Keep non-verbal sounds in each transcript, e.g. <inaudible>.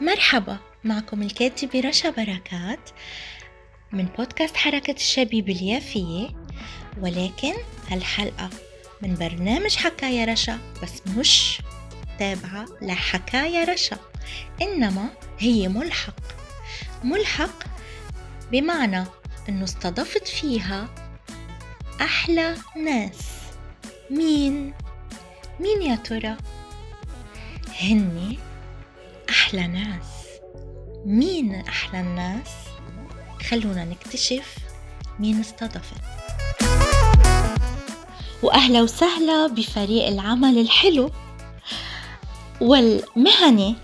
مرحبا معكم الكاتبة رشا بركات من بودكاست حركة الشبيب اليافية ولكن هالحلقة من برنامج حكاية رشا بس مش تابعة لحكاية رشا إنما هي ملحق ملحق بمعنى إنه استضفت فيها أحلى ناس مين؟ مين يا ترى؟ هني أحلى ناس. مين أحلى الناس؟ خلونا نكتشف مين استضفت وأهلا وسهلا بفريق العمل الحلو والمهني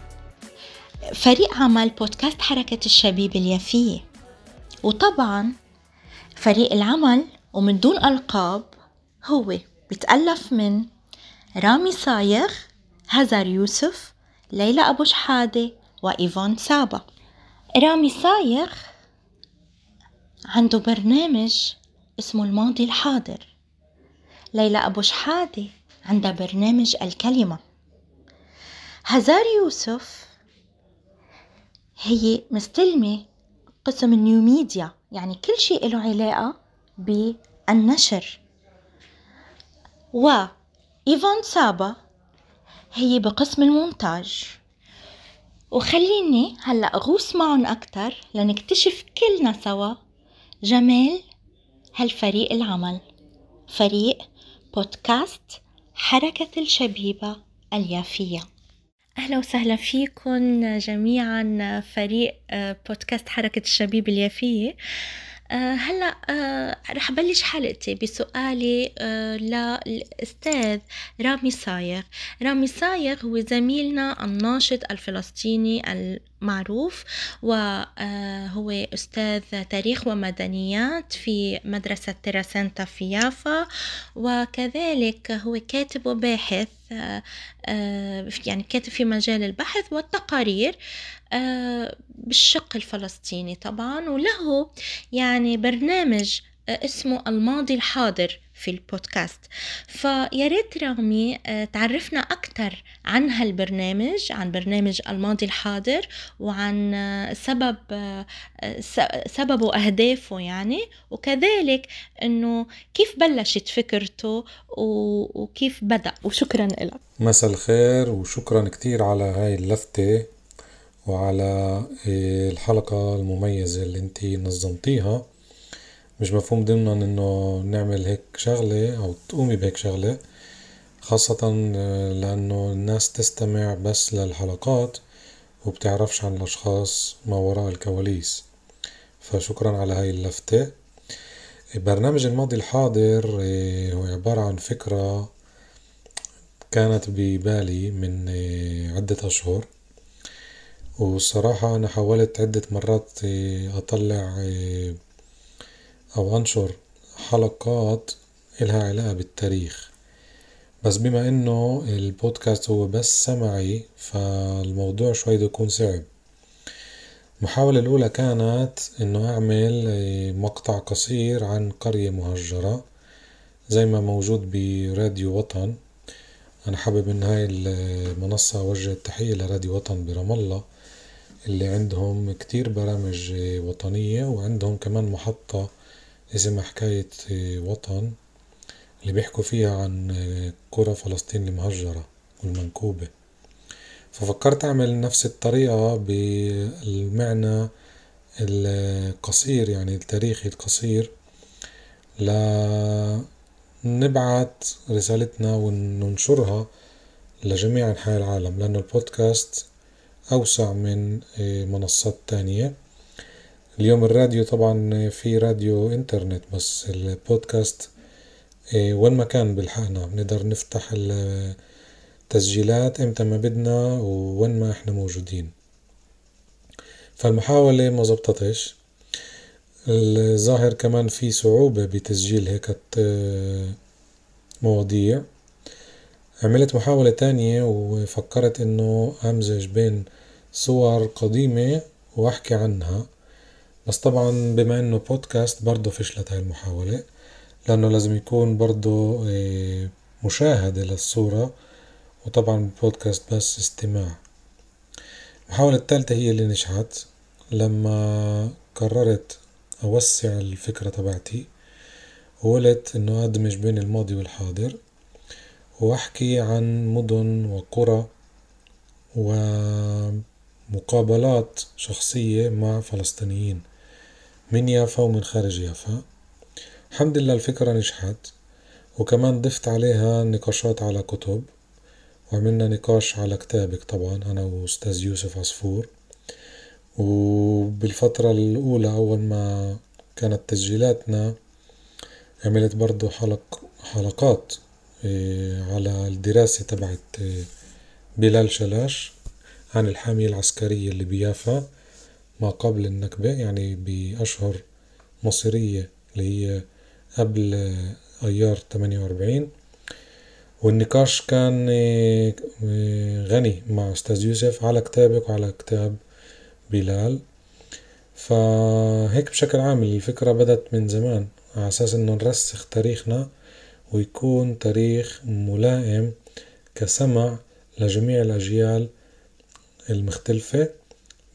فريق عمل بودكاست حركة الشبيب اليافية. وطبعا فريق العمل ومن دون ألقاب هو بيتألف من رامي صايغ هزار يوسف ليلى أبو شحادة وإيفون سابا. رامي صايغ عنده برنامج اسمه الماضي الحاضر. ليلى أبو شحادة عندها برنامج الكلمة. هزار يوسف هي مستلمة قسم النيو ميديا يعني كل شيء له علاقة بالنشر. وإيفون سابا هي بقسم المونتاج. وخليني هلأ أغوص معهم أكتر لنكتشف كلنا سوا جمال هالفريق العمل. فريق بودكاست حركة الشبيبة اليافية. أهلا وسهلا فيكم جميعا فريق بودكاست حركة الشبيب اليافية. هلا آه، رح بلش حلقتي بسؤالي آه، للاستاذ رامي صايغ. رامي صايغ هو زميلنا الناشط الفلسطيني معروف وهو أستاذ تاريخ ومدنيات في مدرسة تيراسنتا في يافا وكذلك هو كاتب وباحث يعني كاتب في مجال البحث والتقارير بالشق الفلسطيني طبعا وله يعني برنامج اسمه الماضي الحاضر. في البودكاست. فيا ريت رامي آه، تعرفنا أكثر عن هالبرنامج عن برنامج الماضي الحاضر وعن آه، سبب آه، سببه وأهدافه يعني. وكذلك إنه كيف بلشت فكرته وكيف بدأ. وشكرا لك مساء الخير وشكرا كتير على هاي اللفتة وعلى الحلقة المميزة اللي انتي نظمتيها. مش مفهوم ضمنا إنه نعمل هيك شغلة أو تقومي بهيك شغلة خاصة آه، لأنه الناس تستمع بس للحلقات وبتعرفش عن الأشخاص ما وراء الكواليس. فشكرا على هاي اللفتة. برنامج الماضي الحاضر آه، هو عبارة عن فكرة كانت ببالي من آه، عدة أشهر. والصراحة أنا حاولت عدة مرات أطلع أو أنشر حلقات إلها علاقة بالتاريخ. بس بما إنه البودكاست هو بس سمعي فالموضوع شوي بده يكون صعب. المحاولة الأولى كانت إنه أعمل مقطع قصير عن قرية مهجرة زي ما موجود براديو وطن. أنا حابب إن هاي المنصة أوجه التحية لراديو وطن برام الله اللي عندهم كتير برامج وطنية وعندهم كمان محطة اسمها حكاية وطن اللي بيحكوا فيها عن قرى فلسطين المهجرة والمنكوبة. ففكرت أعمل نفس الطريقة بالمعنى القصير يعني التاريخي القصير لنبعت رسالتنا وننشرها لجميع أنحاء العالم لأنه البودكاست أوسع من منصات تانية. اليوم الراديو طبعا في راديو إنترنت بس البودكاست إيه، وين ما كان بالحقنا بنقدر نفتح التسجيلات إمتى ما بدنا وين ما إحنا موجودين. فالمحاولة ما زبطتش. الظاهر كمان في صعوبة بتسجيل هيك مواضيع. عملت محاولة تانية وفكرت إنه أمزج بين صور قديمة وأحكي عنها. بس طبعا بما إنه بودكاست برضه فشلت هاي المحاولة لأنه لازم يكون برضه آه، مشاهدة للصورة وطبعا بودكاست بس استماع. المحاولة الثالثة هي اللي نجحت لما قررت أوسع الفكرة تبعتي وقلت إنه أدمج بين الماضي والحاضر وأحكي عن مدن وقرى ومقابلات شخصية مع فلسطينيين. من يافا ومن خارج يافا. الحمد لله الفكرة نجحت وكمان ضفت عليها نقاشات على كتب وعملنا نقاش على كتابك طبعا أنا وأستاذ يوسف عصفور. وبالفترة الأولى أول ما كانت تسجيلاتنا عملت برضو حلق حلقات إيه، على الدراسة تبعت إيه، بلال شلاش عن الحامية العسكرية اللي بيافا. ما قبل النكبة يعني بأشهر مصيرية اللي هي قبل أيار تمانية وأربعين والنقاش كان إيه، غني مع أستاذ يوسف على كتابك وعلى كتاب بلال. فهيك بشكل عام الفكرة بدت من زمان على أساس إنه نرسخ تاريخنا ويكون تاريخ ملائم كسمع لجميع الأجيال المختلفة.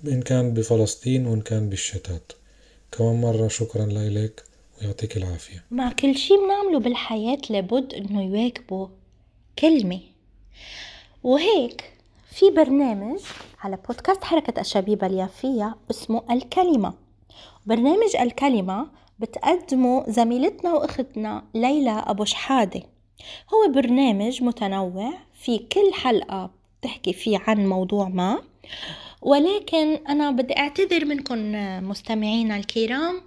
إن كان بفلسطين وإن كان بالشتات. كمان مرة شكرا لك ويعطيك العافية. مع كل شي بنعمله بالحياة لابد إنه يواكبه. كلمة. وهيك في برنامج على بودكاست حركة الشبيبة اليافية اسمه الكلمة. برنامج الكلمة بتقدمه زميلتنا وأختنا ليلى أبو شحادة. هو برنامج متنوع في كل حلقة بتحكي فيه عن موضوع ما. ولكن أنا بدي أعتذر منكم مستمعينا الكرام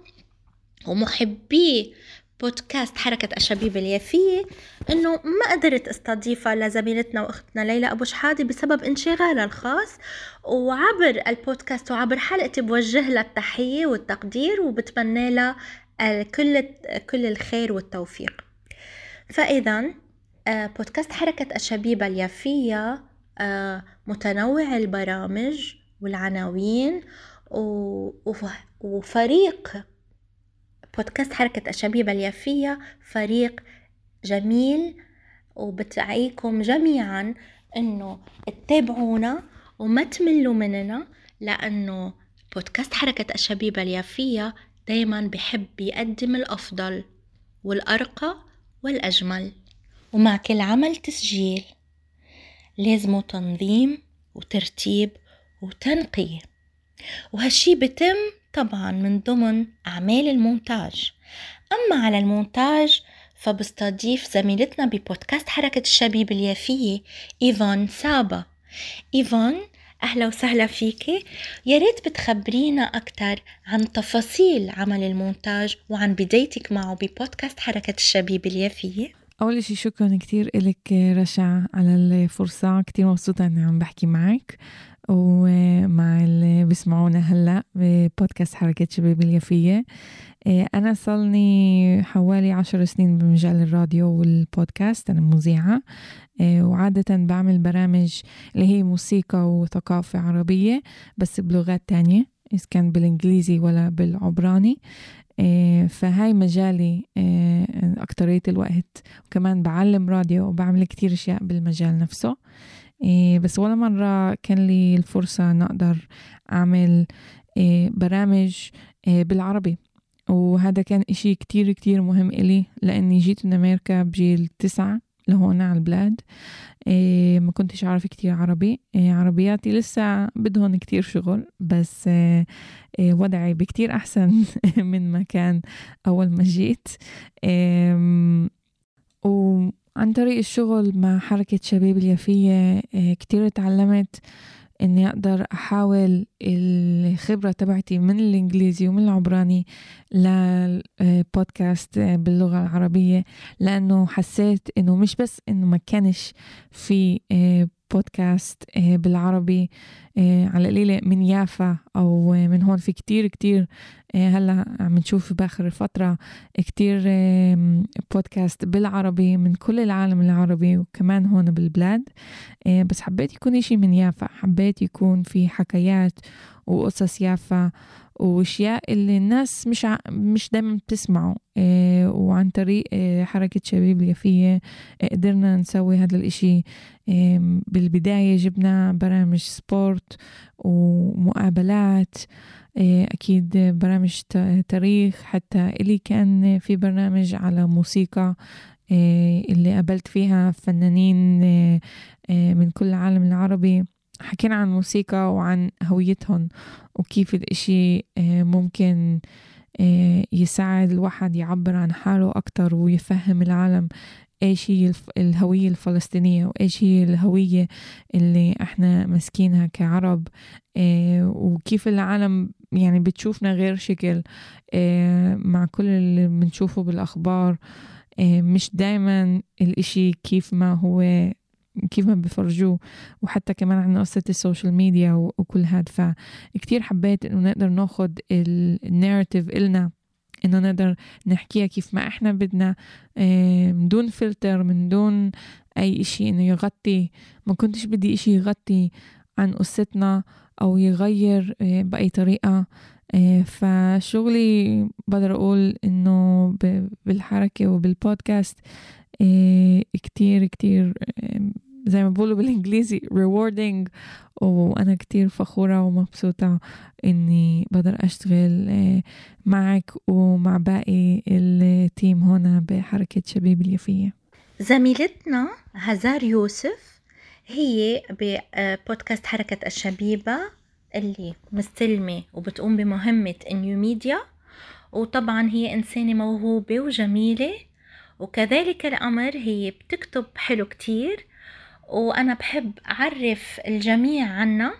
ومحبي بودكاست حركة الشبيب اليافية إنه ما قدرت استضيفها لزميلتنا وأختنا ليلى أبو شحادة بسبب انشغالها الخاص وعبر البودكاست وعبر حلقتي بوجه لها التحية والتقدير وبتمنى لها كل كل الخير والتوفيق. فإذا آه، بودكاست حركة الشبيبة اليافية آه، متنوع البرامج والعناوين وفريق بودكاست حركة الشبيبة اليافية فريق جميل وبتعيكم جميعا إنه تتابعونا وما تملوا مننا لأنه بودكاست حركة الشبيبة اليافية دايما بحب يقدم الأفضل والأرقى والأجمل. ومع كل عمل تسجيل لازمه تنظيم وترتيب وتنقية. وهالشي بتم طبعا من ضمن أعمال المونتاج. أما على المونتاج فبستضيف زميلتنا ببودكاست حركة الشبيب اليافية إيفان سابا. إيفان أهلا وسهلا فيكي يا ريت بتخبرينا أكثر عن تفاصيل عمل المونتاج وعن بدايتك معه ببودكاست حركة الشبيب اليافية. أول شي شكرا كتير إلك رشا على الفرصة. كتير مبسوطة إني عم بحكي معك. ومع اللي بيسمعونا هلأ ببودكاست حركة شباب اليافية. إيه، أنا صلني حوالي عشر سنين بمجال الراديو والبودكاست أنا مذيعة. إيه، وعادة بعمل برامج اللي هي موسيقى وثقافة عربية بس بلغات تانية إذا كان بالإنجليزي ولا بالعبراني. إيه، فهاي مجالي أكترية الوقت. وكمان بعلم راديو وبعمل كتير أشياء بالمجال نفسه. بس ولا مرة كان لي الفرصة أن أقدر أعمل إيه برامج إيه بالعربي. وهذا كان إشي كتير كتير مهم إلي لأني جيت من أمريكا بجيل تسعة لهون على البلاد. إيه ما كنتش أعرف كتير عربي. إيه عربياتي لسه بدهن كتير شغل بس إيه إيه وضعي بكتير أحسن <laughs> من ما كان أول ما جيت. إيه عن طريق الشغل مع حركة شباب اليافية آه، كتير تعلمت إني أقدر أحاول الخبرة تبعتي من الإنجليزي ومن العبراني لبودكاست آه، باللغة العربية لأنه حسيت إنه مش بس إنه ما كانش في آه، بودكاست بالعربي على قليلة من يافا أو من هون. في كتير كتير آه، هلأ عم نشوف بآخر الفترة كتير بودكاست بالعربي من كل العالم العربي وكمان هون بالبلاد. آه، بس حبيت يكون إشي من يافا. حبيت يكون في حكايات وقصص يافا وأشياء اللي الناس مش ع... مش دايما بتسمعوا إيه وعن طريق إيه حركة شباب اليافية إيه قدرنا نسوي هذا الإشي إيه بالبداية جبنا برامج سبورت ومقابلات. إيه أكيد برامج تاريخ حتى إلي كان في برنامج على موسيقى إيه اللي قابلت فيها فنانين إيه من كل العالم العربي. حكينا عن الموسيقى وعن هويتهم وكيف الإشي ممكن يساعد الواحد يعبر عن حاله أكتر ويفهم العالم. إيش هي الهوية الفلسطينية وإيش هي الهوية اللي إحنا مسكينها كعرب وكيف العالم يعني بتشوفنا غير شكل مع كل اللي بنشوفه بالأخبار مش دايما الإشي كيف ما هو كيف ما بفرجوه وحتى كمان عن قصة ال social media وكل هاد. فكتير حبيت إنه نقدر ناخد ال narrative إلنا إنه نقدر نحكيها كيف ما إحنا بدنا من دون فلتر من دون أي إشي إنه يغطي. ما كنتش بدي إشي يغطي عن قصتنا أو يغير بأي طريقة. فشغلي بقدر أقول إنه بالحركة وبالبودكاست كتير كتير زي ما بقولوا بالإنجليزي rewarding. وأنا كتير فخورة ومبسوطة إني بقدر أشتغل معك ومع باقي التيم هنا بحركة شباب اليافية زميلتنا هزار يوسف هي ببودكاست حركة الشبيبة اللي مستلمة وبتقوم بمهمة نيو ميديا وطبعا هي إنسانة موهوبة وجميلة. وكذلك الأمر هي بتكتب حلو كتير. وأنا بحب أعرف الجميع عنها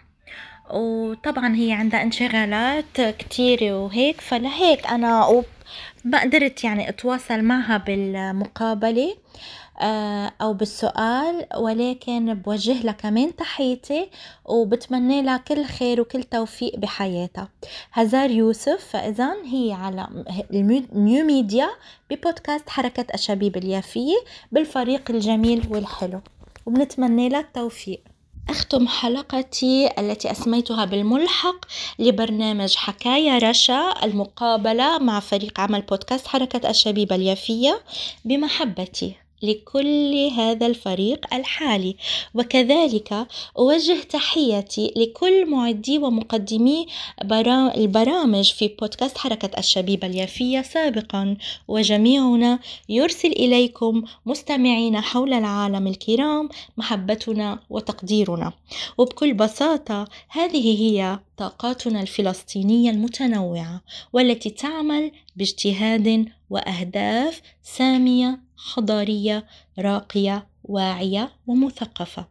وطبعا هي عندها انشغالات كتيرة وهيك فلهيك أنا ما قدرت يعني أتواصل معها بالمقابلة أو بالسؤال ولكن بوجه لها كمان تحيتي وبتمنى لها كل خير وكل توفيق بحياتها. هزار يوسف فإذا هي على نيو ميديا ببودكاست حركة الشبيب اليافية بالفريق الجميل والحلو. وبنتمنى لها التوفيق. أختم حلقتي التي أسميتها بالملحق لبرنامج حكاية رشا المقابلة مع فريق عمل بودكاست حركة الشبيبة اليافية. بمحبتي. لكل هذا الفريق الحالي. وكذلك أوجه تحياتي لكل معدي ومقدمي البرامج في بودكاست حركة الشبيبة اليافية سابقا. وجميعنا يرسل إليكم مستمعين حول العالم الكرام محبتنا وتقديرنا. وبكل بساطة هذه هي طاقاتنا الفلسطينية المتنوعة والتي تعمل باجتهاد وأهداف سامية حضارية راقية واعية ومثقفة.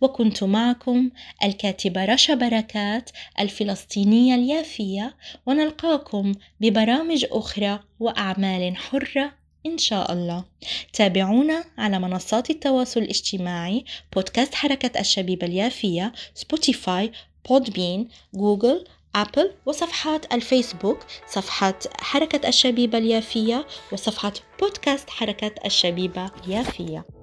وكنت معكم الكاتبة رشا بركات الفلسطينية اليافية ونلقاكم ببرامج أخرى وأعمال حرة إن شاء الله. تابعونا على منصات التواصل الاجتماعي بودكاست حركة الشبيبة اليافية سبوتيفاي بودبين جوجل أبل وصفحات الفيسبوك صفحة حركة الشبيبة اليافية وصفحة بودكاست حركة الشبيبة اليافية.